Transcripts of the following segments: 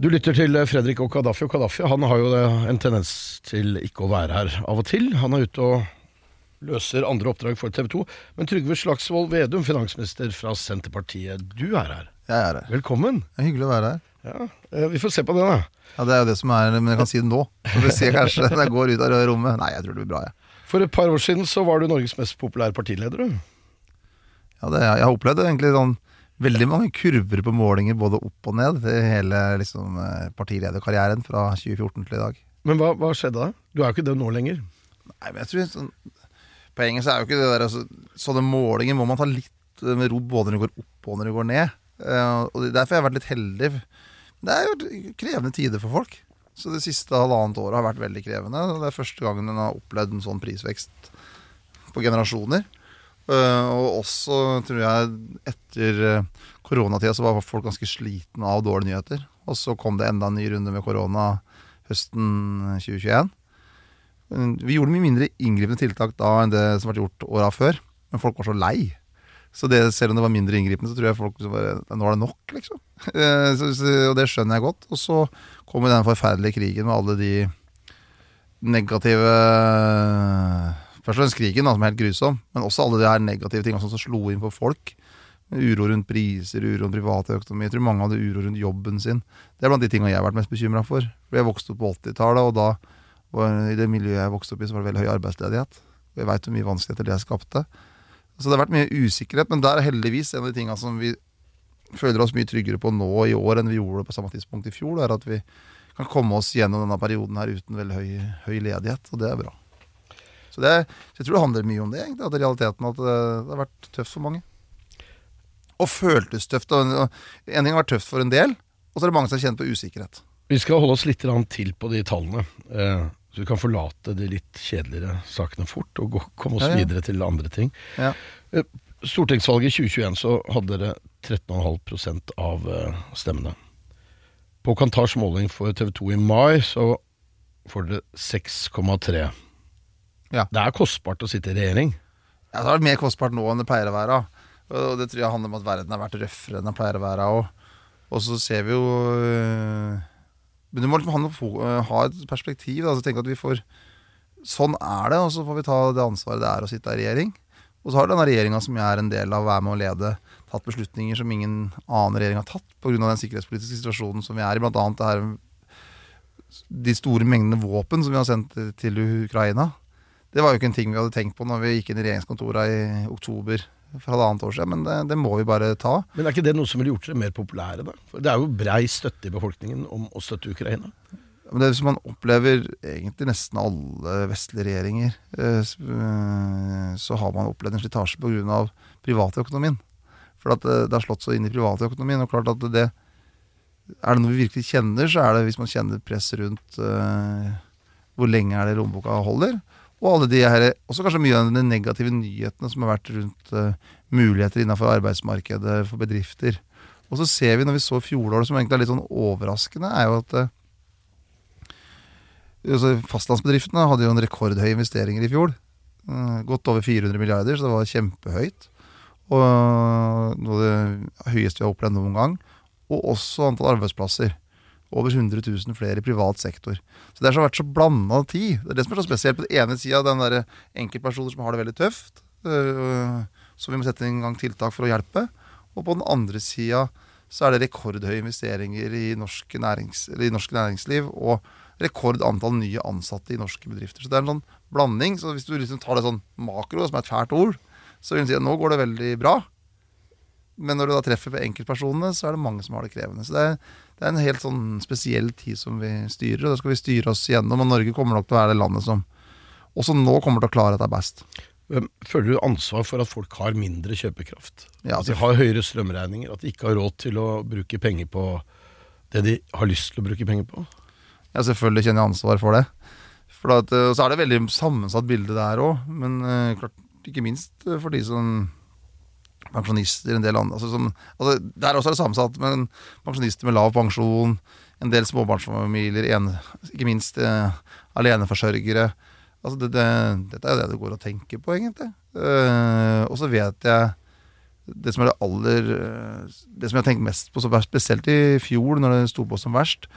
Du lytter til Fredrik og Kadafi, og Kadafi han har jo en tendens til ikke å være her av og til. Han er ute og løser andre oppdrag for TV 2. Men Trygve Slagsvold Vedum, finansminister fra Senterpartiet, du er her. Jeg er her. Velkommen. Det er hyggelig å være her. Ja, eh, Vi får se på det, da. Ja, Det er jo det som er, men jeg kan si det nå. Så vi ser kanskje når jeg går ut av rommet. Nei, jeg tror det blir bra, jeg. For et par år siden så var du Norges mest populære partileder. du. Ja, det, jeg har opplevd egentlig sånn veldig mange kurver på målinger både opp og ned i hele liksom, eh, partilederkarrieren fra 2014 til i dag. Men hva, hva skjedde da? Du er jo ikke det nå lenger. Nei, men jeg tror sånn, Poenget så er jo ikke det der altså, Sånne målinger må man ta litt eh, med ro både når du går opp og når du går ned. Uh, og Derfor har jeg vært litt heldig. Det er jo krevende tider for folk. Så det siste halvannet året har vært veldig krevende. Det er første gangen en har opplevd en sånn prisvekst på generasjoner. Uh, og også tror jeg etter uh, koronatida så var folk ganske slitne av dårlige nyheter. Og så kom det enda en ny runde med korona høsten 2021. Uh, vi gjorde mye mindre inngripende tiltak da enn det som ble gjort åra før. Men folk var så lei. Så det, selv om det var mindre inngripende, så tror jeg folk bare Nå er det nok, liksom. så, og det skjønner jeg godt. Og så kom den forferdelige krigen med alle de negative Først og fremst krigen, da, som er helt grusom, men også alle de her negative tingene som slo inn for folk. Uro rundt priser, uro rundt privatøkonomi. Jeg tror mange hadde uro rundt jobben sin. Det er blant de tingene jeg har vært mest bekymra for. Jeg vokste opp på 80-tallet, og da og i det miljøet jeg vokste opp i, så var det veldig høy arbeidsledighet. Og jeg veit hvor mye vanskeligheter det skapte. Så det har vært mye usikkerhet, men der er heldigvis en av de tingene som vi føler oss mye tryggere på nå i år enn vi gjorde på samme tidspunkt i fjor, er at vi kan komme oss gjennom denne perioden her uten veldig høy, høy ledighet, og det er bra. Så, det, så jeg tror det handler mye om det, egentlig, at realiteten at det, det har vært tøft for mange. Og føltes tøft. Og, og en ting har vært tøft for en del, og så er det mange som har kjent på usikkerhet. Vi skal holde oss litt til på de tallene. Eh, så vi kan forlate de litt kjedeligere sakene fort og komme oss Ja, ja. videre til andre ting. Ja. Eh, Stortingsvalget i 2021 så hadde dere 13,5 av eh, stemmene. På Kantars måling for TV 2 i mai så får dere 6,3. Ja. Det er kostbart å sitte i regjering. Ja, det har vært mer kostbart nå enn det pleier å være. Og det tror jeg handler om at verden har vært røffere enn den pleier å være. Og, og så ser vi jo øh, Men du må liksom ha, øh, ha et perspektiv. Da, så tenke at vi får Sånn er det, og så får vi ta det ansvaret det er å sitte i regjering. Og så har denne regjeringa som jeg er en del av, være med å lede, tatt beslutninger som ingen annen regjering har tatt pga. den sikkerhetspolitiske situasjonen som vi er i. Blant annet det her de store mengdene våpen som vi har sendt til Ukraina. Det var jo ikke en ting vi hadde tenkt på når vi gikk inn i regjeringskontorene i oktober for halvannet år siden, men det, det må vi bare ta. Men er ikke det noe som ville gjort dere mer populære, da? For det er jo brei støtte i befolkningen om å støtte Ukraina. Men det som man opplever egentlig nesten alle vestlige regjeringer, eh, eh, så har man opplevd en slitasje pga. privatøkonomien. For at eh, det har slått så inn i privatøkonomien. Og klart at det Er det noe vi virkelig kjenner, så er det hvis man kjenner press rundt hvor lenge er det lommeboka holder. Og alle de her, også kanskje mye av de negative nyhetene som har vært rundt uh, muligheter innenfor arbeidsmarkedet for bedrifter. Og så ser vi, når vi så fjoråret, som egentlig er litt sånn overraskende, er jo at uh, Fastlandsbedriftene hadde jo en rekordhøy investeringer i fjor. Uh, Godt over 400 milliarder, så det var kjempehøyt. Og noe av det høyeste vi har opplevd noen gang. Og også antall arbeidsplasser. Over 100 000 flere i privat sektor. Så det har vært så blanda tid. Det er det som er så spesielt. På den ene sida den der enkeltpersoner som har det veldig tøft. som Så vi må sette i gang tiltak for å hjelpe. Og på den andre sida så er det rekordhøye investeringer i norsk, nærings, i norsk næringsliv. Og rekordantall nye ansatte i norske bedrifter. Så det er en sånn blanding. Så hvis du liksom tar det sånn makro, som er et fælt ord, så vil du si at nå går det veldig bra. Men når du da treffer på enkeltpersonene, så er det mange som har det krevende. Så det er, det er en helt sånn spesiell tid som vi styrer, og det skal vi styre oss gjennom. Og Norge kommer nok til å være det landet som også nå kommer til å klare dette best. Føler du ansvar for at folk har mindre kjøpekraft? Ja, at de har høyere strømregninger? At de ikke har råd til å bruke penger på det de har lyst til å bruke penger på? Ja, selvfølgelig kjenner jeg ansvar for det. For at, eh, så er det veldig sammensatt bilde der òg, men eh, klart, ikke minst eh, for de som pensjonister, en del andre altså, som, altså, Der også er det sammensatt, men pensjonister med lav pensjon, en del småbarnsfamilier, en, ikke minst eh, aleneforsørgere. Altså, det, det, dette er det det går å tenke på, egentlig. Uh, og så vet jeg det som er det aller Det som jeg har tenkt mest på, spesielt i fjor, når det sto på som verst,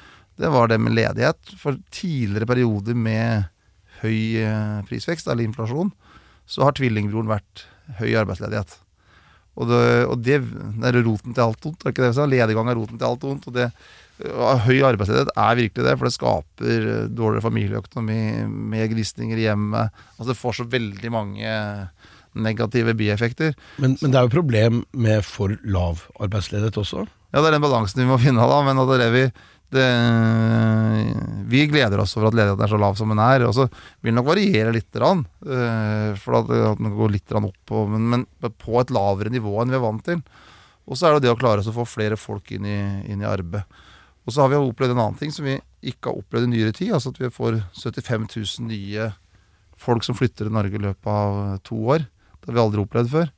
det var det med ledighet. For tidligere perioder med høy eh, prisvekst, eller inflasjon, så har tvillingbroren vært høy arbeidsledighet. Og det, og det, er roten til alt ondt. ikke det vi sa? Lediggang er roten til alt ondt. Og det, høy arbeidsledighet er virkelig det, for det skaper eh, dårligere familieøkonomi, mer gnisninger i hjemmet. Altså det får så veldig mange negative bieffekter. Men, men det er jo problem med for lav arbeidsledighet også. Ja, det er den balansen vi må finne, da. Men at det er vi det, vi gleder oss over at ledigheten er så lav som den er. Og så vil den nok variere litt, eh, for at, den går litt opp, men, men på et lavere nivå enn vi er vant til. Og så er det det å klare å få flere folk inn i, inn i arbeid. Og så har vi opplevd en annen ting som vi ikke har opplevd i nyere tid. Altså at vi får 75 000 nye folk som flytter til Norge i løpet av to år. Det har vi aldri opplevd før.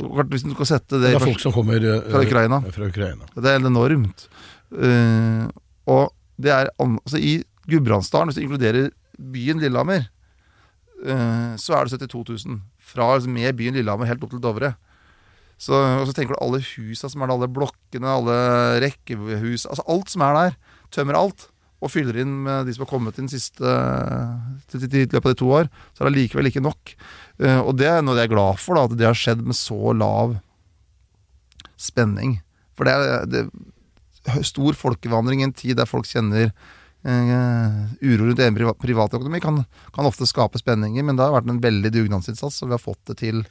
Hvis du skal sette det, Det er folk som kommer eh, Fra Ukraina. Fra Ukraina. Det er enormt. Eh, og det er altså I Gudbrandsdalen, hvis du inkluderer byen Lillehammer, uh, så er det 72 000. Fra altså, med byen Lillehammer helt opp til Dovre. Så, og så tenker du alle husa som er der, alle blokkene, alle rekkehus Altså alt som er der. Tømmer alt. Og fyller inn med de som har kommet inn siste til, til, til, løpet av de to år. Så er det likevel ikke nok. Uh, og det er noe jeg er glad for, da, at det har skjedd med så lav spenning. For det det stor folkevandring i en tid der folk kjenner eh, uro rundt egen priva- privatøkonomi, kan, kan ofte skape spenninger, men det har vært en veldig dugnadsinnsats, og vi har fått det til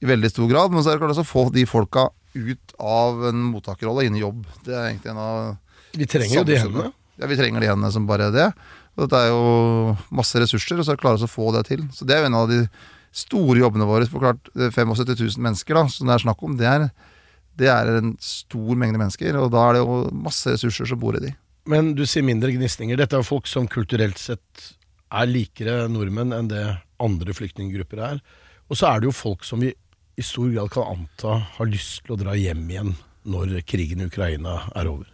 i veldig stor grad. Men så er det klart å få de folka ut av en mottakerrolle inn i jobb. Det er egentlig en av Vi trenger jo de hendene. Ja, vi trenger de hendene som bare det. Og dette er jo masse ressurser, og så er det klare å få det til. Så det er jo en av de store jobbene våre. For klart, er 75 000 mennesker da, som det er snakk om, det er, det er en stor mengde mennesker. Og da er det jo masse ressurser som bor i de. Men du sier mindre gnisninger. Dette er folk som kulturelt sett er likere nordmenn enn det andre flyktninggrupper er. Og så er det jo folk som vi i stor grad kan anta har lyst til å dra hjem igjen når krigen i Ukraina er over.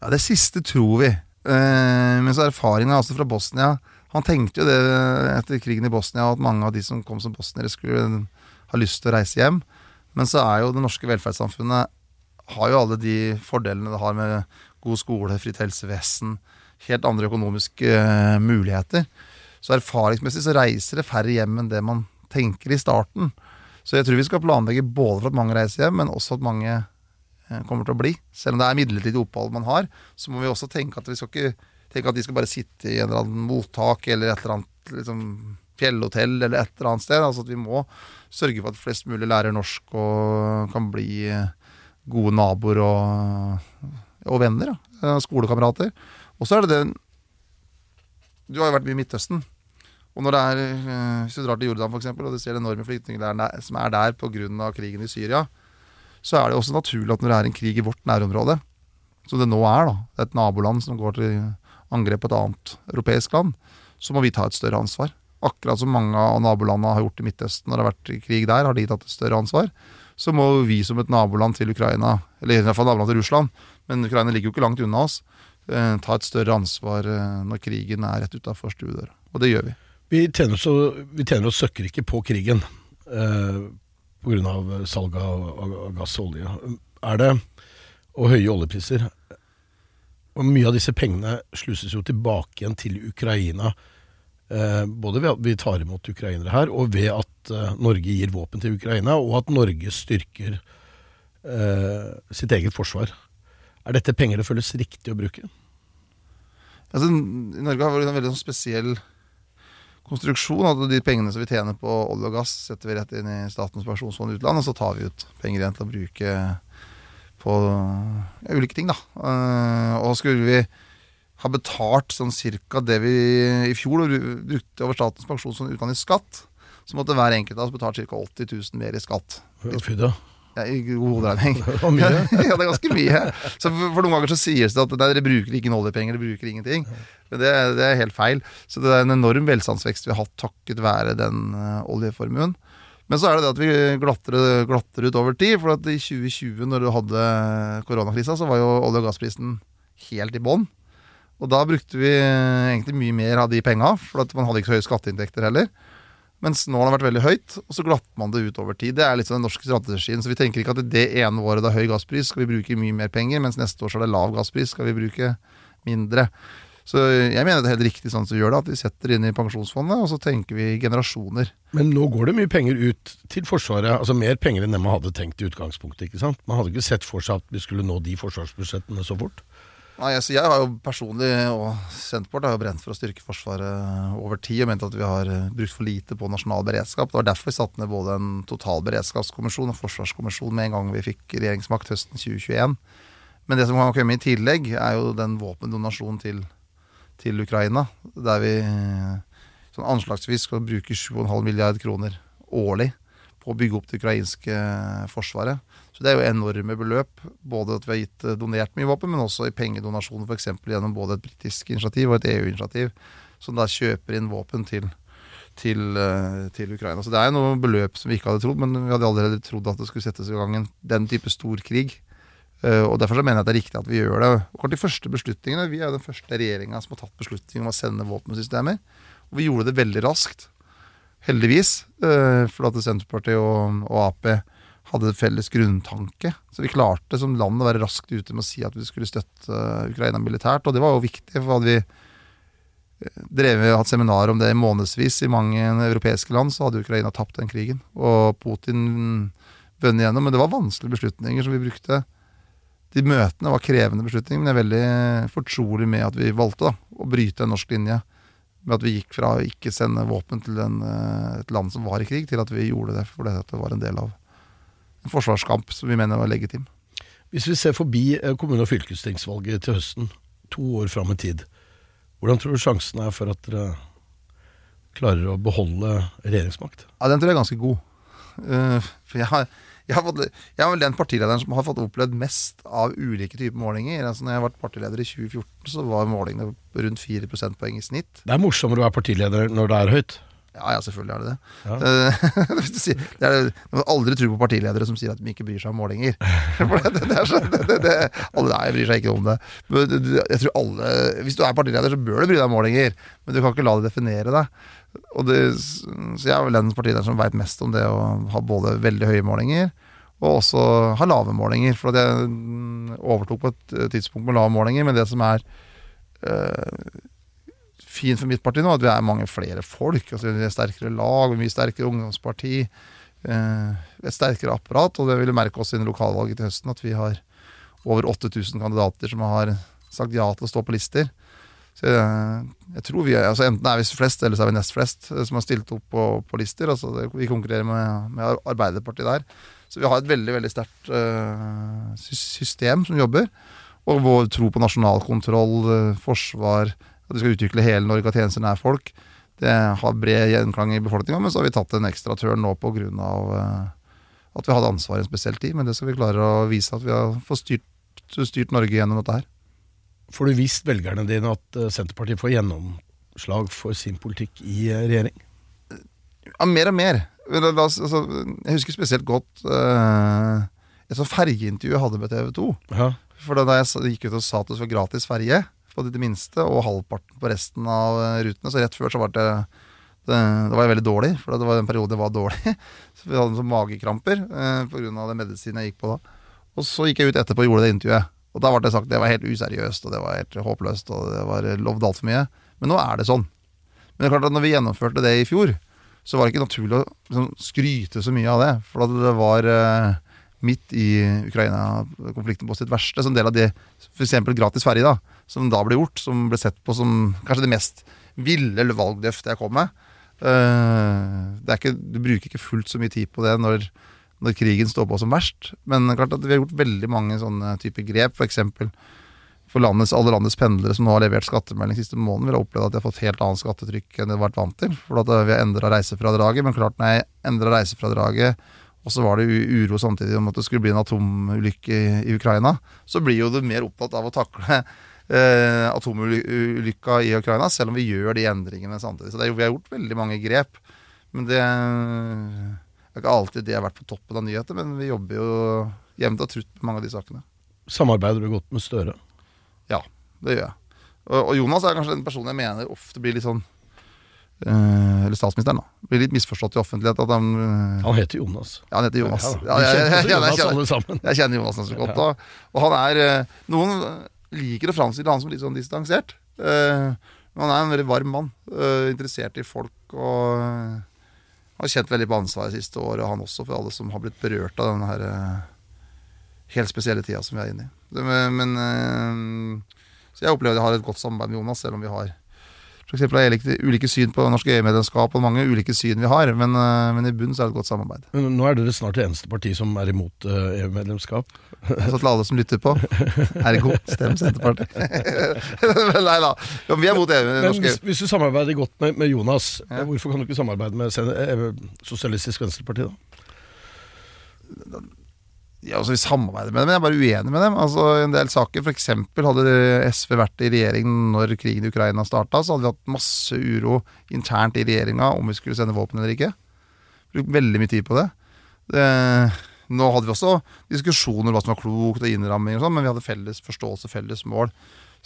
Ja, Det siste tror vi. Eh, men så erfaringa altså fra Bosnia Han tenkte jo det etter krigen i Bosnia, at mange av de som kom som bosniere, skulle ha lyst til å reise hjem. Men så er jo det norske velferdssamfunnet har jo alle de fordelene det har med god skole, fritt helsevesen, helt andre økonomiske eh, muligheter. Så erfaringsmessig så reiser det færre hjem enn det man tenker i starten. Så jeg tror vi skal planlegge både for at mange reiser hjem, men også at mange eh, kommer til å bli. Selv om det er midlertidig opphold man har, så må vi også tenke at vi skal ikke tenke at de skal bare sitte i en eller annen mottak eller et eller annet liksom, fjellhotell eller et eller annet sted. Altså at vi må sørge for at flest mulig lærer norsk og kan bli eh, gode naboer og, og venner. Da. Eh, Skolekamerater. Og så er det det Du har jo vært mye i Midtøsten. Og når det er, eh, Hvis du drar til Jordan for eksempel, og du ser det enorme flyktninger som er der pga. krigen i Syria, så er det også naturlig at når det er en krig i vårt nærområde, som det nå er, da, det er et naboland som går til angrep på et annet europeisk land, så må vi ta et større ansvar. Akkurat som mange av nabolandene har gjort i Midtøsten når det har vært krig der, har de tatt et større ansvar. Så må vi som et naboland til Ukraina, eller i hvert fall naboland til Russland, men Ukraina ligger jo ikke langt unna oss, eh, ta et større ansvar eh, når krigen er rett utafor stuedøra. Og det gjør vi. Vi tjener og- vi søkker ikke på krigen eh, pga. salg av, av, av gass og olje. Er det, og høye oljepriser. Og mye av disse pengene sluses jo tilbake igjen til Ukraina. Eh, både ved at vi tar imot ukrainere her, og ved at eh, Norge gir våpen til Ukraina, og at Norge styrker eh, sitt eget forsvar. Er dette penger det føles riktig å bruke? Altså, Norge har en veldig sånn spesiell konstruksjon. At de pengene som vi tjener på olje og gass, setter vi rett inn i Statens pensjonsfond utland, og så tar vi ut penger igjen til å bruke på ja, ulike ting, da. Eh, og skulle vi ha betalt sånn cirka det vi i fjor brukte over Statens pensjonsfond utland i skatt, så måtte hver enkelt av oss betalt ca. 80 000 mer i skatt. Fy da. Ja, I god hoderegning. ja, det er ganske mye. Så for, for noen ganger så sies det at nei, dere bruker ikke oljepenger, dere bruker ingenting. Men det, det er helt feil. Så det er en enorm velstandsvekst vi har hatt takket være den uh, oljeformuen. Men så er det det at vi glatter, glatter ut over tid. For at i 2020, når du hadde koronakrisa, så var jo olje- og gassprisen helt i bånn. Og da brukte vi egentlig mye mer av de penga, for man hadde ikke så høye skatteinntekter heller. Mens nå har det vært veldig høyt, og så glatter man det ut over tid. Det er litt sånn den norske strategien. Så vi tenker ikke at det ene året det er høy gasspris, skal vi bruke mye mer penger, mens neste år så er det lav gasspris, skal vi bruke mindre. Så jeg mener det er helt riktig sånn som vi gjør det, at vi setter inn i pensjonsfondet, og så tenker vi generasjoner. Men nå går det mye penger ut til Forsvaret, altså mer penger enn det man hadde tenkt i utgangspunktet. ikke sant? Man hadde ikke sett for seg at vi skulle nå de forsvarsbudsjettene så fort. Nei, altså jeg har jo personlig, og Senterpartiet har jo brent for å styrke Forsvaret over tid, og ment at vi har eh, brukt for lite på nasjonal beredskap. Det var derfor vi satte ned både en totalberedskapskommisjon og forsvarskommisjon med en gang vi fikk regjeringsmakt høsten 2021. Men det som kan komme i tillegg, er jo den våpendonasjonen til, til Ukraina. Der vi sånn anslagsvis skal bruke 7,5 milliard kroner årlig på å bygge opp det ukrainske forsvaret. Så det er jo enorme beløp. Både at vi har gitt eh, donert mye våpen, men også i pengedonasjoner, f.eks. gjennom både et britisk initiativ og et EU-initiativ, som da kjøper inn våpen til, til, eh, til, Ukraina. Så det er jo noen beløp som vi ikke hadde trodd, men vi hadde allerede trodd at det skulle settes i gang en, den type stor krig. Uh, og Derfor så mener jeg at det er riktig at vi gjør det. Og de første beslutningene, Vi er jo den første regjeringa som har tatt beslutning om å sende våpensystemer. Og vi gjorde det veldig raskt. Heldigvis. For at Senterpartiet og, og Ap hadde felles grunntanke. Så vi klarte som land å være raskt ute med å si at vi skulle støtte Ukraina militært. Og det var jo viktig, for hadde vi eh, drevet hatt seminar om det i månedsvis i mange europeiske land, så hadde Ukraina tapt den krigen. Og Putin vunnet igjennom. Men det var vanskelige beslutninger som vi brukte. De møtene var krevende beslutninger, men jeg er veldig fortrolig med at vi valgte da, å bryte en norsk linje. Med at vi gikk fra å ikke sende våpen til en, eh, et land som var i krig, til at vi gjorde det fordi det var en del av en forsvarskamp som vi mener var legitim. Hvis vi ser forbi eh, kommune- og fylkestingsvalget til høsten, to år fram i tid, hvordan tror du sjansen er for at dere klarer å beholde regjeringsmakt? Ja, Den tror jeg er ganske god. Uh, for jeg har, jeg, har fått, jeg har vel den partilederen som har fått opplevd mest av ulike typer målinger. Altså når jeg vært partileder i 2014, så var målingene rundt 4 prosentpoeng i snitt. Det er morsommere å være partileder når det er høyt. Ja, ja, selvfølgelig er det det. Ja. Det er, du må aldri tro på partiledere som sier at de ikke bryr seg om målinger. For det, det er så, det, det, det, alle der bryr seg ikke om det. Men jeg tror alle, Hvis du er partileder, så bør du bry deg om målinger. Men du kan ikke la det definere deg. Og det, så jeg er vel den partilederen som veit mest om det å ha både veldig høye målinger og også ha lave målinger. For jeg mm, overtok på et eh, tidspunkt med lave målinger, men det som er eh, fint for mitt parti nå, at vi er mange flere folk. Altså vi er sterkere lag, mye sterkere ungdomsparti. Eh, et sterkere apparat. Og det vil du merke også innen lokalvalget til høsten, at vi har over 8000 kandidater som har sagt ja til å stå på lister. Så jeg, jeg tror vi er, altså Enten er vi flest, eller så er vi nest flest eh, som har stilt opp på, på lister. Altså det, vi konkurrerer med, med Arbeiderpartiet der. Så vi har et veldig veldig sterkt uh, system som jobber. Og vår tro på nasjonal kontroll, uh, forsvar, at vi skal utvikle hele Norge, av tjenester nær folk. Det har bred gjenklang i befolkninga, men så har vi tatt en ekstra tørn nå pga. Uh, at vi hadde ansvar i en spesiell tid. Men det skal vi klare å vise at vi har fått styrt, styrt Norge gjennom dette her. Får du visst velgerne dine at eh, Senterpartiet får gjennomslag for sin politikk i eh, regjering? Ja, mer og mer. Altså, jeg husker spesielt godt et sånt ferjeintervju jeg hadde med TV 2. Ja. For da jeg gikk ut og sa at det var gratis ferje på de minste, og halvparten på resten av eh, rutene, så rett før så var det det, det var veldig dårlig, for det var den periode jeg var dårlig. Så vi hadde sånn magekramper eh, pga. den medisinen jeg gikk på da. Og så gikk jeg ut etterpå og gjorde det intervjuet. Og da ble det sagt det var helt useriøst, og det var helt håpløst, og det var lovd altfor mye. Men nå er det sånn. Men det er klart at når vi gjennomførte det i fjor, så var det ikke naturlig å liksom, skryte så mye av det. For at det var eh, midt i Ukraina-konflikten på sitt verste, som del av det f.eks. gratis ferje, da, som da ble gjort, som ble sett på som kanskje det mest ville valgløftet jeg kom med. Eh, ikke, du bruker ikke fullt så mye tid på det når, når krigen står på som verst. Men klart at vi har gjort veldig mange sånne typer grep. For, for landets, alle landets pendlere som nå har levert skattemelding siste måneden, vil ha opplevd at de har fått helt annet skattetrykk enn de har vært vant til. For at vi har endra reisefradraget. Men klart når jeg endra reisefradraget og så var det uro samtidig om at det skulle bli en atomulykke i, Ukraina, så blir jo du mer opptatt av å takle eh, atomulykka i Ukraina, selv om vi gjør de endringene samtidig. Så det vi har gjort veldig mange grep. Men det er ikke alltid det har vært på toppen av nyheter, men vi jobber jo jevnt og trutt med mange av de sakene. Samarbeider du godt med Støre? Ja, det gjør jeg. Og, og Jonas er kanskje den personen jeg mener ofte blir litt sånn Eller statsministeren, da. Blir litt misforstått i offentlighet. At han, eh, Han heter Jonas. ja, han heter Jonas. Ja, Ja, jeg, jeg, jeg, jeg, kjenner Jonas ganske godt. Og, og han er eh, Noen liker å framstille han som litt sånn distansert. Eh, men han er en veldig varm mann. eh, interessert i folk og eh, har kjent veldig på ansvaret det siste året, og han også, for alle som har blitt berørt av denne her eh, helt spesielle tida som vi er inne i. Men eh, Så jeg opplever at jeg har et godt samarbeid med Jonas, selv om vi har for eksempel, har ulike, syn på norsk EU-medlemskap og mange ulike syn vi har, men, eh, men i bunnen så er det et godt samarbeid. Men nå er dere snart det eneste parti som er imot eh, EU-medlemskap. Så til alle som lytter på, ergo stem Senterpartiet. Nei da. Ja, vi er mot EU. Men hvis, hvis du samarbeider godt med, med Jonas, Ja. hvorfor kan du ikke samarbeide med eh, Sosialistisk Venstreparti, da? Ja, altså, vi samarbeider med dem, men jeg er bare uenig med dem. Altså, en del saker, f.eks. hadde SV vært i regjering når krigen i Ukraina starta, så hadde vi hatt masse uro internt i regjeringa om vi skulle sende våpen eller ikke. Brukt veldig mye tid på det. det nå hadde vi også diskusjoner om hva som var klokt og innramming, og sånn, men vi hadde felles forståelse, felles mål.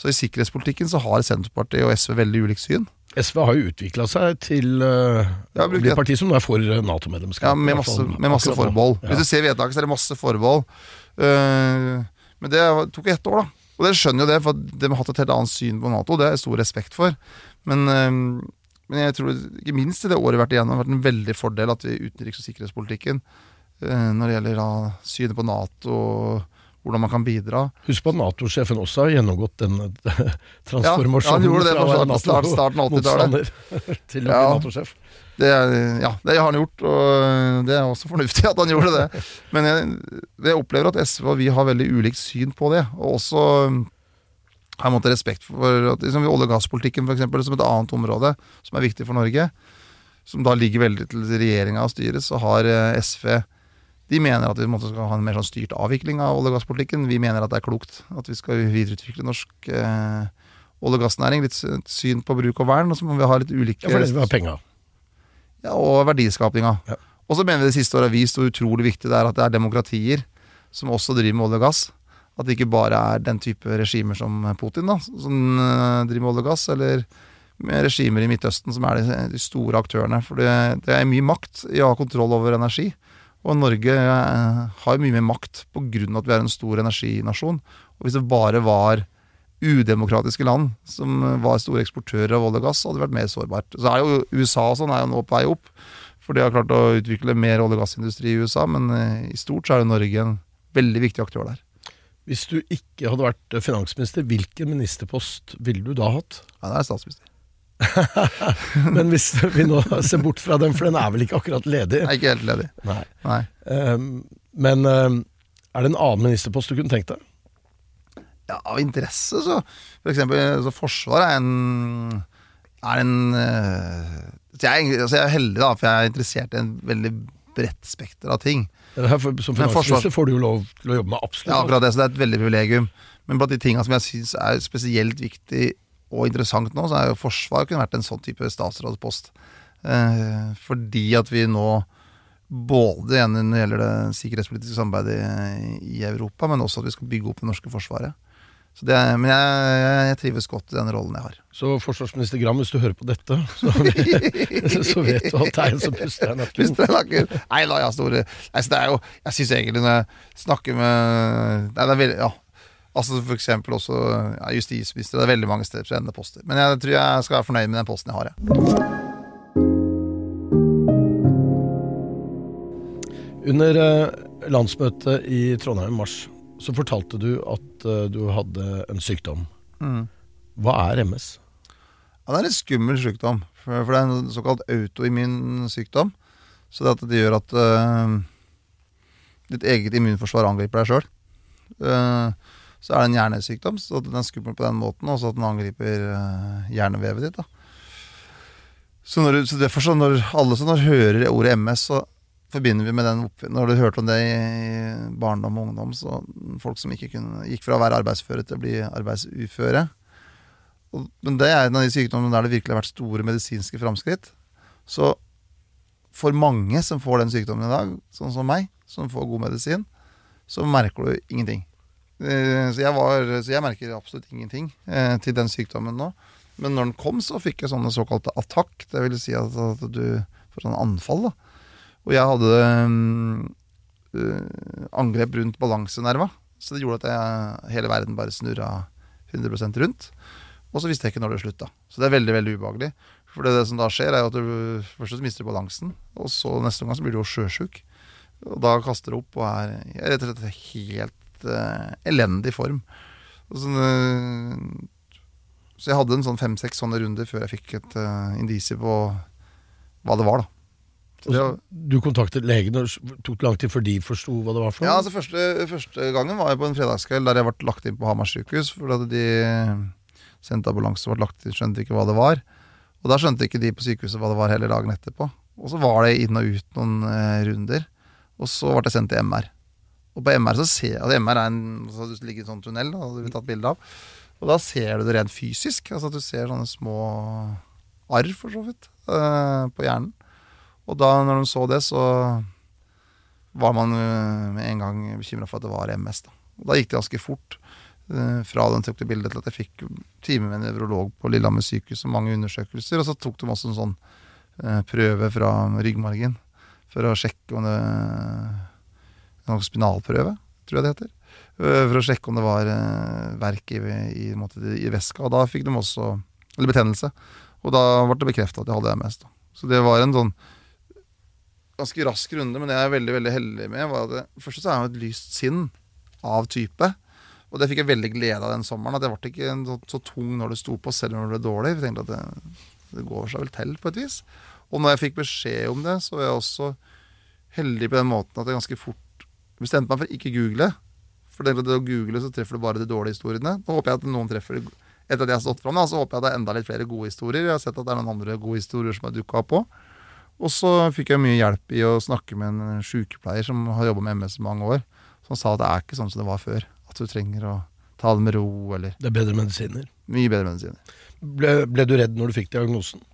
Så i sikkerhetspolitikken så har Senterpartiet og SV veldig ulikt syn. SV har jo utvikla seg til uh, Ja, å bli det. et parti som nå er for eh, Nato-medlemskap. Ja, med masse, med masse forbehold. Ja. Hvis du ser vedtaket, så er det masse forbehold. Uh, men det tok ett år, da. Og dere skjønner jo det, for de har hatt et helt annet syn på Nato. Det har jeg stor respekt for. Men, uh, men jeg tror ikke minst i det året vi har vært igjennom, har vært en veldig fordel at vi i utenriks- og sikkerhetspolitikken, når det gjelder da, synet på Nato og hvordan man kan bidra Husk på at Nato-sjefen også har gjennomgått den transformasjonen. Ja, han gjorde det fra å start- starten av 80-tallet. NATO-motstander til å Ja. bli Nato-sjef. Det, ja, det har han gjort, og det er også fornuftig at han gjorde det. Men jeg, jeg opplever at SV og vi har veldig ulikt syn på det. Og også um, har jeg måttet respekt for at liksom, olje- og gasspolitikken for eksempel, som et annet område som er viktig for Norge, som da ligger veldig til regjeringa og styret, så har eh, SV de mener at vi måtte skal ha en mer sånn styrt avvikling av olje- og gasspolitikken. Vi mener at det er klokt at vi skal videreutvikle norsk eh, olje- og gassnæring. Litt syn på bruk og vern, og så må vi ha litt ulike Ja, for det vil ha penger. ja, og verdiskapinga. Ja. Og så mener vi det siste året har vist hvor utrolig viktig det er at det er demokratier som også driver med olje og gass. At det ikke bare er den type regimer som Putin, da, som eh, driver med olje og gass, eller med regimer i Midtøsten som er de, de store aktørene. For det, det er mye makt i å ha kontroll over energi. Og Norge eh, har mye mer makt pga. at vi er en stor energinasjon. Og hvis det bare var udemokratiske land som var store eksportører av olje og gass, hadde det vært mer sårbart. Så er jo USA og sånn er jo nå på vei opp, for de har klart å utvikle mer olje- og gassindustri i USA, men eh, i stort så er jo Norge en veldig viktig aktør der. Hvis du ikke hadde vært finansminister, hvilken ministerpost ville du da hatt? Ja, det er statsminister. Men hvis vi nå ser bort fra den, for den er vel ikke akkurat ledig? Er ikke helt ledig. Nei. Nei. Um, men um, er det en annen ministerpost du kunne tenkt deg? Ja, av interesse, så For eksempel så Forsvaret er en Er en eh, så jeg, altså jeg er heldig, da, for jeg er interessert i en veldig bredt spekter av ting. Her, som finansminister får du jo lov til å jobbe med absolutt Ja, akkurat det, så det er et veldig privilegium. Men blant de tinga som jeg syns er spesielt viktig og interessant nå, så er jo forsvar kunne vært en sånn type statsrådspost. Eh, fordi at vi nå både igjen når det gjelder det sikkerhetspolitiske samarbeidet i, i Europa, men også at vi skal bygge opp det norske forsvaret. Så det, er- men jeg, jeg, trives godt i den rollen jeg har. Så forsvarsminister Gram, hvis du hører på dette, så, så vet du at det er en som puster deg nakken. Puster nakken? Nei da, jeg har store Nei, så det er jo Jeg syns egentlig når jeg snakker med Nei, det er veldig Ja. Altså for eksempel også ja, justisminister. Det er veldig mange steder spennende poster. Men jeg tror jeg skal være fornøyd med den posten jeg har, jeg. Under eh, landsmøtet i Trondheim i mars så fortalte du at eh, du hadde en sykdom. Mm. Hva er MS? Ja, det er en skummel sykdom. For, det er en såkalt autoimmun sykdom. Så det, at det gjør at uh, ditt eget immunforsvar angriper deg sjøl. Så er det en hjernesykdom, så den er skummel på den måten, og så at den angriper øh, hjernevevet ditt. da. Så, når, så derfor så når alle som hører ordet MS, så forbinder vi med den. Når du hørte om det i barndom og ungdom, så folk som ikke kunne, gikk fra å være arbeidsføre til å bli arbeidsuføre. Og, men det er en av de sykdommene der det virkelig har vært store medisinske framskritt. Så for mange som får den sykdommen i dag, sånn som meg, som får god medisin, så merker du ingenting. Eh, Så jeg, var, så jeg merker absolutt ingenting eh, til den sykdommen nå. Men når den kom, så fikk jeg sånne såkalte attakk. Det vil si at, at du får sånn anfall. da. Og jeg hadde um, angrep rundt balansenerva. Så det gjorde at jeg, hele verden bare snurra 100% rundt. Og så visste jeg ikke når det slutta. Så det er veldig veldig ubehagelig. For det, det som da skjer, er at du først mister du balansen, og så neste gang så blir du jo sjøsjuk. Og da kaster du opp og er rett og slett helt eh, elendig form. Sånn, uh, så jeg hadde en sånn fem-seks sånne runder før jeg fikk et uh, indisie på hva det var, da. Det, var- Du kontaktet legen, og tok lang tid før de forsto hva det var for ja, altså første, første gangen var jeg på en fredagskveld der jeg ble lagt inn på Hamar sykehus. For at de sendte ambulanse og ble lagt inn, skjønte ikke hva det var. Og da skjønte ikke de på sykehuset hva det var heller dagen etterpå. Og så var det inn og ut noen eh, runder. Og så ble jeg sendt til MR. Og på MR så ser jeg altså MR er en så Du ligger i en sånn tunnel da, og vi tatt bilde av. Og da ser du det rent fysisk. Altså at du ser sånne små arr, for så vidt, eh, på hjernen. Og da når de så det, så var man eh, med en gang bekymra for at det var MS. Da. Og da gikk det ganske fort. eh, Fra den tok det bildet til at jeg fikk time med en nevrolog på Lillehammer sykehus og mange undersøkelser. Og så tok de også en sånn prøve fra ryggmargen for å sjekke om det spinalprøve, tror jeg det heter. eh, For å sjekke om det var eh, verk i, i, i væska. Og da fikk de også Eller betennelse. Og da ble det bekrefta at jeg hadde MS. Da. Så det var en sånn ganske rask runde, men det jeg er veldig veldig heldig med, var at først så er jeg et lyst sinn av type. Og det fikk jeg veldig glede av den sommeren. At jeg ble ikke så, så tung når det sto på, selv om det ble dårlig. Jeg tenkte at det, det går seg vel til, på et vis. Og når jeg fikk beskjed om det, så var jeg også heldig på den måten at jeg ganske fort bestemte meg for ikke google. For det, å google så treffer du bare de dårlige historiene. Nå håper jeg at noen treffer Etter at jeg har stått fram, så håper jeg at det er enda litt flere gode historier. Jeg har sett at det er noen andre gode historier som har dukka opp òg. Og så fikk jeg mye hjelp i å snakke med en sykepleier som har jobba med MS i mange år. Som sa at det er ikke sånn som det var før. At du trenger å ta det med ro, eller Det er bedre medisiner. mye bedre medisiner. Ble, ble du redd når du fikk diagnosen?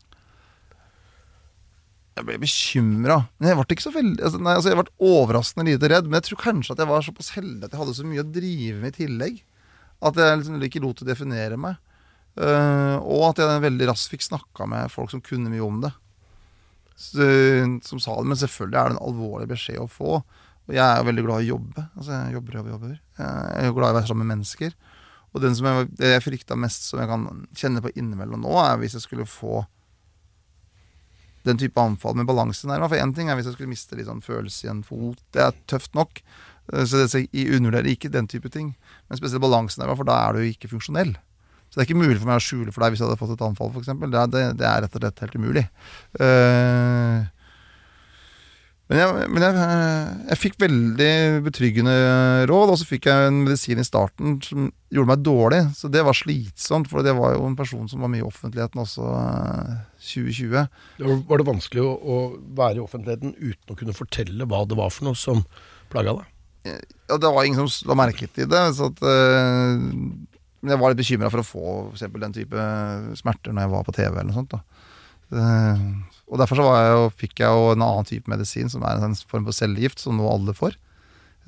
Jeg ble bekymra. Men jeg ble ikke så veldig altså, Nei, altså, jeg ble overraskende lite redd. Men jeg tror kanskje at jeg var såpass heldig at jeg hadde så mye å drive med i tillegg. At jeg liksom ikke lot det definere meg. Uh, og at jeg veldig raskt fikk snakka med folk som kunne mye om det. Så, som sa det. Men selvfølgelig er det en alvorlig beskjed å få. Og jeg er jo veldig glad i å jobbe. Altså, jeg jobber, jobber, jobber. Jeg er jo glad i å være sammen med mennesker. Og den som jeg, det jeg frykta mest som jeg kan kjenne på innimellom nå, er hvis jeg skulle få den type anfall med balansenerva. For én ting er hvis jeg skulle miste litt sånn følelse i en fot. Det er tøft nok. Eh, Så jeg undervurderer ikke den type ting. Men spesielt balansenerva, for da er du jo ikke funksjonell. Så det er ikke mulig for meg å skjule for deg hvis jeg hadde fått et anfall, f.eks. Det, det, det er rett og slett helt umulig. Eh, men jeg, men jeg, eh, jeg fikk veldig betryggende råd, og så fikk jeg en medisin i starten som gjorde meg dårlig. Så det var slitsomt, for det var jo en person som var mye i offentligheten også eh, 2020. Var, var det vanskelig å, å være i offentligheten uten å kunne fortelle hva det var for noe som plaga deg? Ja, det var ingen som la merke til det. Så at, øh, men jeg var litt bekymra for å få for eksempel, den type smerter når jeg var på TV. eller noe sånt da. Eh, og Derfor jeg, jo- fikk jeg jo en annen type medisin, som er en form for cellegift, som nå alle får.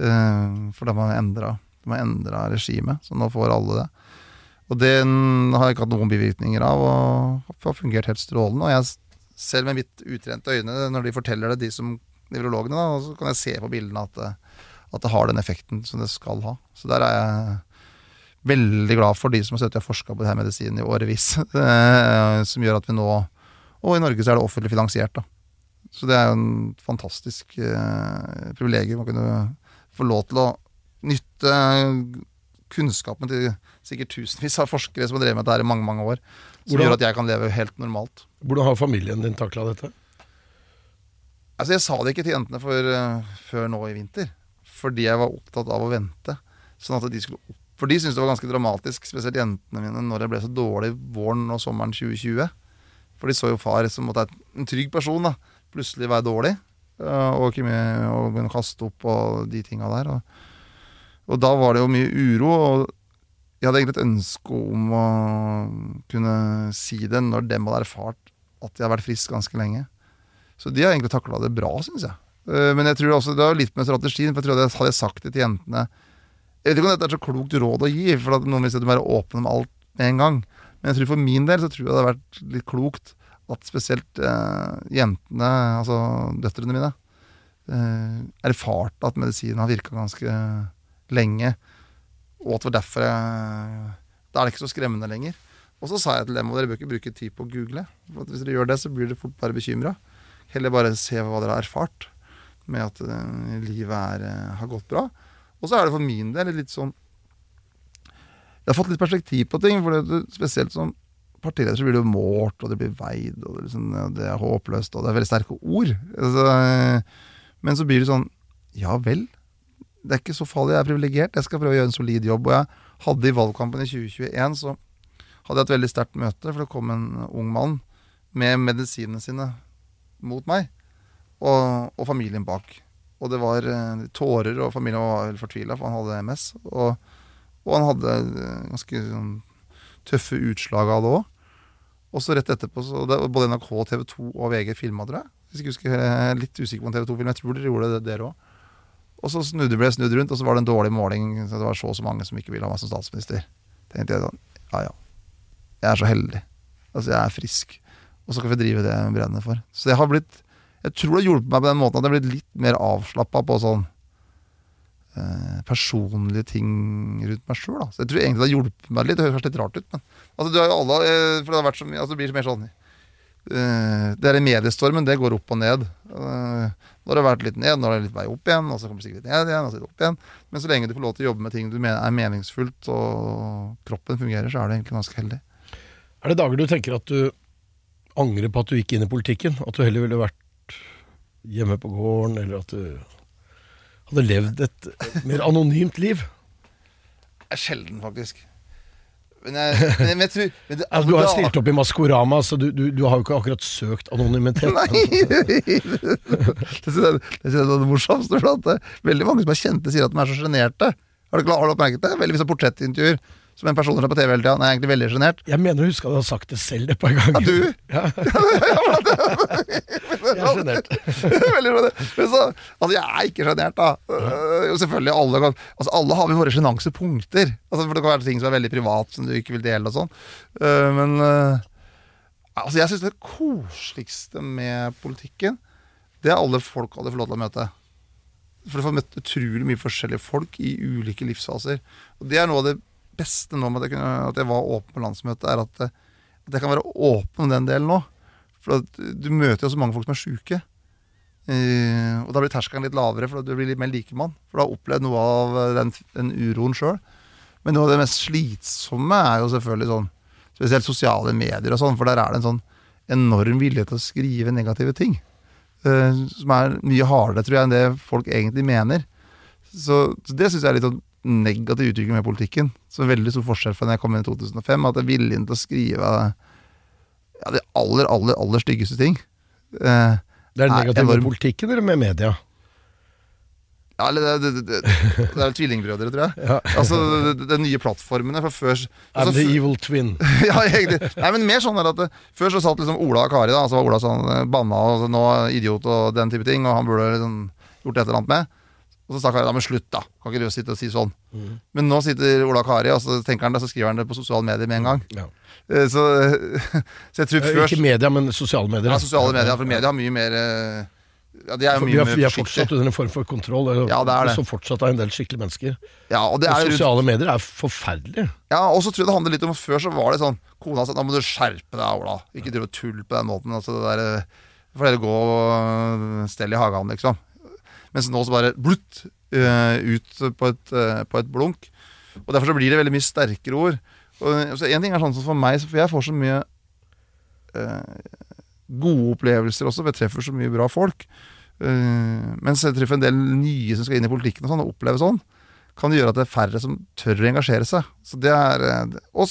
Uh, for da har man endre regimet, så nå får alle det. Og den har jeg ikke hatt noen bivirkninger av, og har fungert helt strålende. Og jeg, selv med mitt utrente øyne, når de forteller det, de som nevrologene, da, så kan jeg se på bildene at det, at det har den effekten som det skal ha. Så der er jeg veldig glad for de som har støttet og forska på denne medisinen i årevis. eh, som gjør at vi nå Og i Norge så er det offentlig finansiert, da. Så det er jo en fantastisk eh, privilegium å kunne få lov til å nytte kunnskapen til sikkert tusenvis av forskere som har drevet med dette i mange mange år. Som Hvordan- gjør at jeg kan leve helt normalt. Hvordan har familien din takla dette? Altså Jeg sa det ikke til jentene for, uh, før nå i vinter. Fordi jeg var opptatt av å vente. Sånn at de skulle opp. For de syntes det var ganske dramatisk, spesielt jentene mine, når jeg ble så dårlig våren og sommeren 2020. For de så jo far som måtte en trygg person, da. Plutselig være dårlig. eh, og ikke begynne å kaste opp og de tinga der. Og, og da var det jo mye uro. og jeg hadde egentlig et ønske om å kunne si det når dem hadde erfart at de har vært friske ganske lenge. Så de har egentlig takla det bra, syns jeg. Eh, Men jeg tror også det var litt med strategien. For jeg tror at hadde jeg sagt det til jentene Jeg vet ikke om dette er så klokt råd å gi, for noen vil si at du må være åpen om alt med en gang. Men jeg tror for min del så tror jeg det hadde vært litt klokt at spesielt eh, jentene, altså døtrene mine, eh, erfarte at medisinen har virka ganske lenge. Og at det var derfor jeg Da er det ikke så skremmende lenger. Og så sa jeg til dem og dere bør ikke bruke tid på å google. For at hvis dere gjør det, så blir dere fort bare bekymra. Heller bare se hva dere har erfart med at eh, livet er, eh, har gått bra. Og så er det for min del litt sånn Jeg har fått litt perspektiv på ting. For det, spesielt som partileder så blir jo målt, og det blir veid, og det, er liksom, det er håpløst, og det er veldig sterke ord. Altså, men så blir det sånn Ja vel. Det er ikke så farlig, jeg er privilegert. Jeg skal prøve å gjøre en solid jobb. Og jeg hadde i valgkampen i 2021 så hadde jeg et veldig sterkt møte, for det kom en ung mann med medisinene sine mot meg, og, og familien bak. Og det var eh, tårer, og familien var fortvila, for han hadde MS. Og, og han hadde eh, ganske sånn, tøffe utslag av det òg. Og så rett etterpå, så det, både NRK, TV 2 og VG filma, tror jeg. Hvis jeg husker, jeg er litt usikker på en TV 2-film. Jeg tror dere gjorde det, dere òg. Og så snudde ble jeg snudd rundt, og så var det en dårlig måling. Så det var så og så mange som ikke ville ha meg som statsminister. tenkte jeg sånn, ja ja. Jeg er så heldig. Altså, jeg er frisk. Og så kan vi drive det jeg for. Så jeg har blitt Jeg tror det har hjulpet meg på den måten at jeg har blitt litt mer avslappa på sånn eh, personlige ting rundt meg sjøl. Jeg tror egentlig det har hjulpet meg litt. Det høres kanskje litt rart ut, men altså, du har jo alle eh, For det har vært så mye altså, Det blir mer sånn eh, Det er mediestormen, det går opp og ned. Eh, nå har det vært litt ned, nå er det litt vei opp igjen, og så kommer det sikkert litt ned igjen, og så litt opp igjen. Men så lenge du får lov til å jobbe med ting du mener er meningsfullt, og kroppen fungerer, så er du egentlig ganske heldig. Er det dager du tenker at du angrer på at du gikk inn i politikken? At du heller ville vært hjemme på gården, eller at du hadde levd et mer anonymt liv? Det er sjelden, faktisk. Men jeg, men jeg, tror men det, Altså, du har stilt opp i Maskorama, så du, du, du har jo ikke akkurat søkt anonymitet. Nei! det synes jeg det er det morsomste. For at veldig mange som er kjente, sier at de er så sjenerte. Har har du oppmerket det? Veldig Hvis det er portrettintervjuer som en person som er på TV hele tida, han er egentlig veldig sjenert. Jeg mener å huske at du har sagt det selv et par ganger. Ja, du? Ja. Jeg er sjenert. Veldig sjenert. Altså, jeg er ikke sjenert, da. Øh, Jo, selvfølgelig, alle, kan, altså, alle har vi våre sjenansepunkter. Altså, for det kan være ting som er veldig privat, som du ikke vil dele og sånn. Øh, Men øh, altså, jeg syns det koseligste med politikken, det er alle folk alle får lov til å møte. For du får møtt utrolig mye forskjellige folk i ulike livsfaser. Og det er noe av det beste nå med at jeg, kunne, at jeg var åpen på landsmøtet, er at, at jeg kan være åpen om den delen nå. For du møter jo så mange folk som er sjuke. Uh, og da blir terskelen litt lavere, for du blir litt mer likemann. For du har opplevd noe av eh, den, den uroen sjøl. Men noe av det mest slitsomme er jo selvfølgelig sånn Spesielt sosiale medier og sånn, for der er det en sånn enorm vilje til å skrive negative ting. Uh, som er mye hardere, tror jeg, enn det folk egentlig mener. Så, så det syns jeg er litt sånn negativ utvikling med politikken. Så veldig stor forskjell fra da jeg kom inn i 2005. At jeg er viljen til å skrive ja, de aller, aller, aller styggeste ting. Eh, Det er negativt med politikken eller med media? ja, eller det, det, det, det er tvillingbrødre, tror jeg. Ja. Altså, det nye plattformene. fra før I'm altså, the evil twin. ja, egentlig. Nei, men mer sånn at det, Før så satt liksom Ola og Kari, da. Så var Ola sånn eh, banna og nå idiot og den type ting. Og han burde liksom gjort et eller annet med. Og så sa Kari da, men slutt, da. Kan ikke du sitte og si sånn. Men nå sitter Ola og Kari, og så tenker han det, så skriver han det på sosiale medier med en gang. Ja. Eh, Så, så jeg tror først Ikke media, men sosiale medier. ja, Sosiale medier, for media har mye mer eh, Ja, de er jo mye vi, har, vi er fortsatt under en form for kontroll, Ja, det er det. som fortsatt er en del skikkelige mennesker. Ja, og det er jo Sosiale medier er forferdelige. Ja, og så tror jeg det handler litt om Før så var det sånn Kona sa nå må du skjerpe deg, Ola. Ikke drive og tulle på den måten. Altså det der, for heller gå og stelle i hagen, liksom. Mens nå så bare blutt eh, ut på et, eh, på et blunk. Og Derfor så blir det veldig mye sterkere ord. Og så En ting er sånn som for meg, for jeg får så mye eh, gode opplevelser også, for jeg treffer så mye bra folk. Eh, mens jeg treffer en del nye som skal inn i politikken og sånn, og opplever sånn kan det gjøre at det er færre som tør å engasjere seg. Så det er, eh, og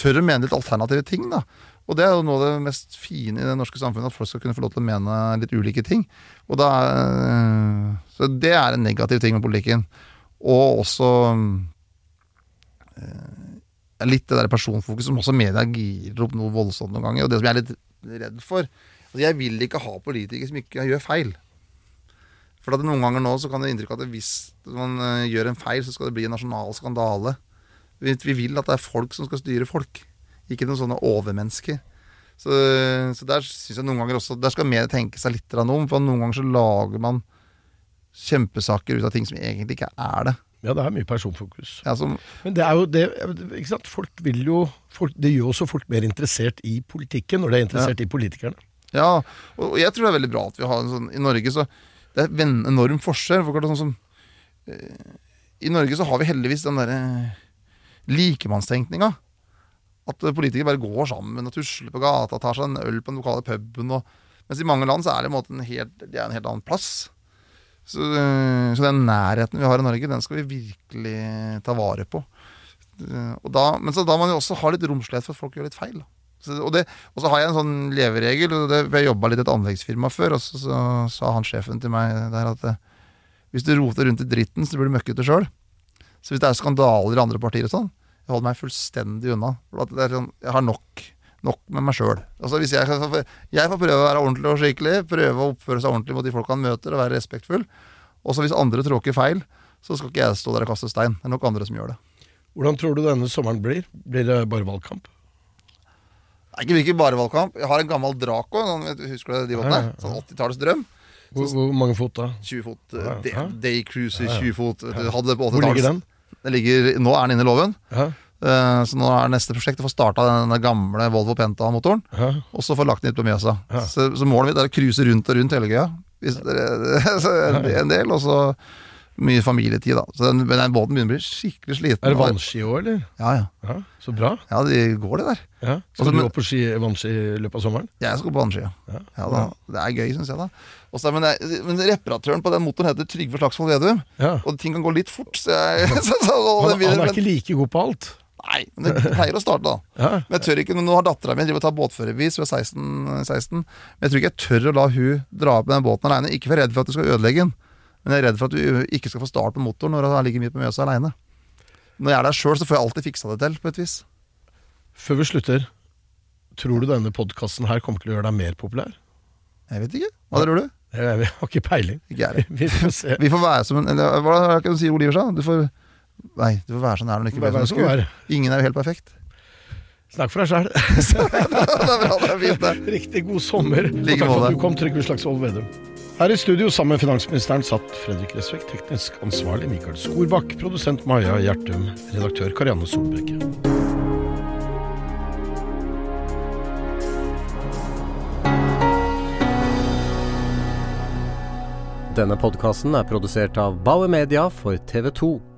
tør å mene litt alternative ting. da. Og det er jo noe av det mest fine i det norske samfunnet, at folk skal kunne få lov til å mene litt ulike ting. Og da, eh, så det er en negativ ting med politikken. Og også eh, litt det der personfokus som også media girer opp noe voldsomt noen ganger. Og det som jeg er litt redd for altså Jeg vil ikke ha politikere som ikke gjør feil. For at noen ganger nå så kan det inntrykk at hvis man eh, gjør en feil, så skal det bli en nasjonal skandale. Vi vil at det er folk som skal styre folk, ikke noen sånne overmennesker. Så, så der synes jeg noen ganger også Der skal mer tenke seg litt om. For noen ganger så lager man kjempesaker ut av ting som egentlig ikke er det. Ja, det er mye personfokus. Ja, som, Men det er jo det ikke sant? Folk vil jo folk, Det gjør også folk mer interessert i politikken, når de er interessert i politikerne. ja og, jeg tror det er veldig bra at vi har en sånn I Norge så Det er en enorm forskjell. For sånn som eh, I Norge så har vi heldigvis den derre likemannstenkninga. At politikere bare går sammen og tusler på gata, tar seg en øl på den lokale puben. Og, mens i mange land så er det, en helt, det en helt annen plass. Så, så den nærheten vi har i Norge, den skal vi virkelig ta vare på. Da, men så da må man jo også ha litt romslighet for at folk gjør litt feil. Så, og, det, og så har jeg en sånn leveregel. og det, Jeg jobba litt i et anleggsfirma før, og så, sa han sjefen til meg der at eh, hvis du roter rundt i dritten, så blir du møkkete sjøl. Så hvis det er skandaler i andre partier og sånn, holder meg fullstendig unna. Sånn, jeg har nok, nok med meg sjøl. Altså, hvis jeg, jeg får prøve å være ordentlig og skikkelig, prøve å oppføre seg ordentlig mot de folk han møter, og være respektfull. Og så hvis andre tråkker feil, så skal ikke jeg stå der og kaste stein. Det er nok andre som gjør det. Hvordan tror du denne sommeren blir? Blir det bare valgkamp? Nei, ikke virkelig bare valgkamp. Jeg har en gammel Draco. Husker du de båtene? Sånn 80-tallets drøm. Hvor, hvor mange fot da? 20 fot. Eh, day, Cruiser 20 fot. Hvor ligger den? Ligger, nå er den inne i låven. Ja, Uh, Så nå er neste prosjekt å få starta den gamle Volvo Penta-motoren. ja. Og så få lagt den ut på Mjøsa. Ja. Så, så målet mitt er å cruise rundt og rundt hele gøya. En del, og så mye familietid, da. Så den, men den båten begynner å bli skikkelig sliten. Er det vannski òg, eller? Ja, ja. Ja, Så bra. Ja, det går, det der. Ja. Og Skal du opp på ski, vannski i løpet av sommeren? Jeg skal på vannski, ja. Ja. ja. Det er gøy, syns jeg, da. Også, men, jeg, men reparatøren på den motoren heter Trygve Slagsvold Vedum. Ja. Og ting kan gå litt fort, så jeg så, så, og Han, videre, han er ikke like god på alt. Nei, men det pleier å starte, da. Ja. Men jeg tør ikke, Nå har dattera mi tar båtførerbevis, hun er 16, 16. Men jeg tror ikke jeg tør å la hun dra opp med den båten aleine. Ikke for redd for at du skal ødelegge den, men jeg er redd for at du ikke skal få start på motoren når jeg ligger midt på Mjøsa aleine. Når jeg er der sjøl, så får jeg alltid fiksa det til, på et vis. Før vi slutter, tror du denne podkasten her kommer til å gjøre deg mer populær? Jeg vet ikke. Hva tror du? Jeg, har ikke peiling. Ikke. Vi får se. Vi får være som en Eller hva er det du sier, Oliver sa? Du får Nei, du får være sånn her når du ikke blir som du. Ingen er jo helt perfekt. Snakk for deg sjæl. det er bra, det er fint, det. Riktig god sommer. Og takk for at du kom, Trygve Slagsvold Vedum. Her i studio sammen med finansministeren satt Fredrik Lesvik, teknisk ansvarlig Mikael Skorbakk, produsent Maja Gjertum, redaktør Karianne Solbrekke. Denne podkasten er produsert av Bauer Media for TV 2.